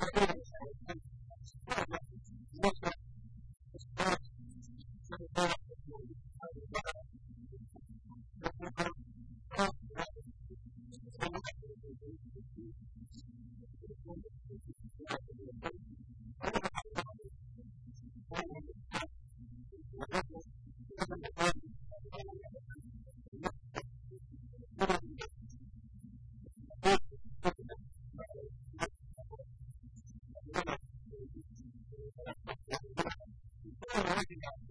Thank you. already got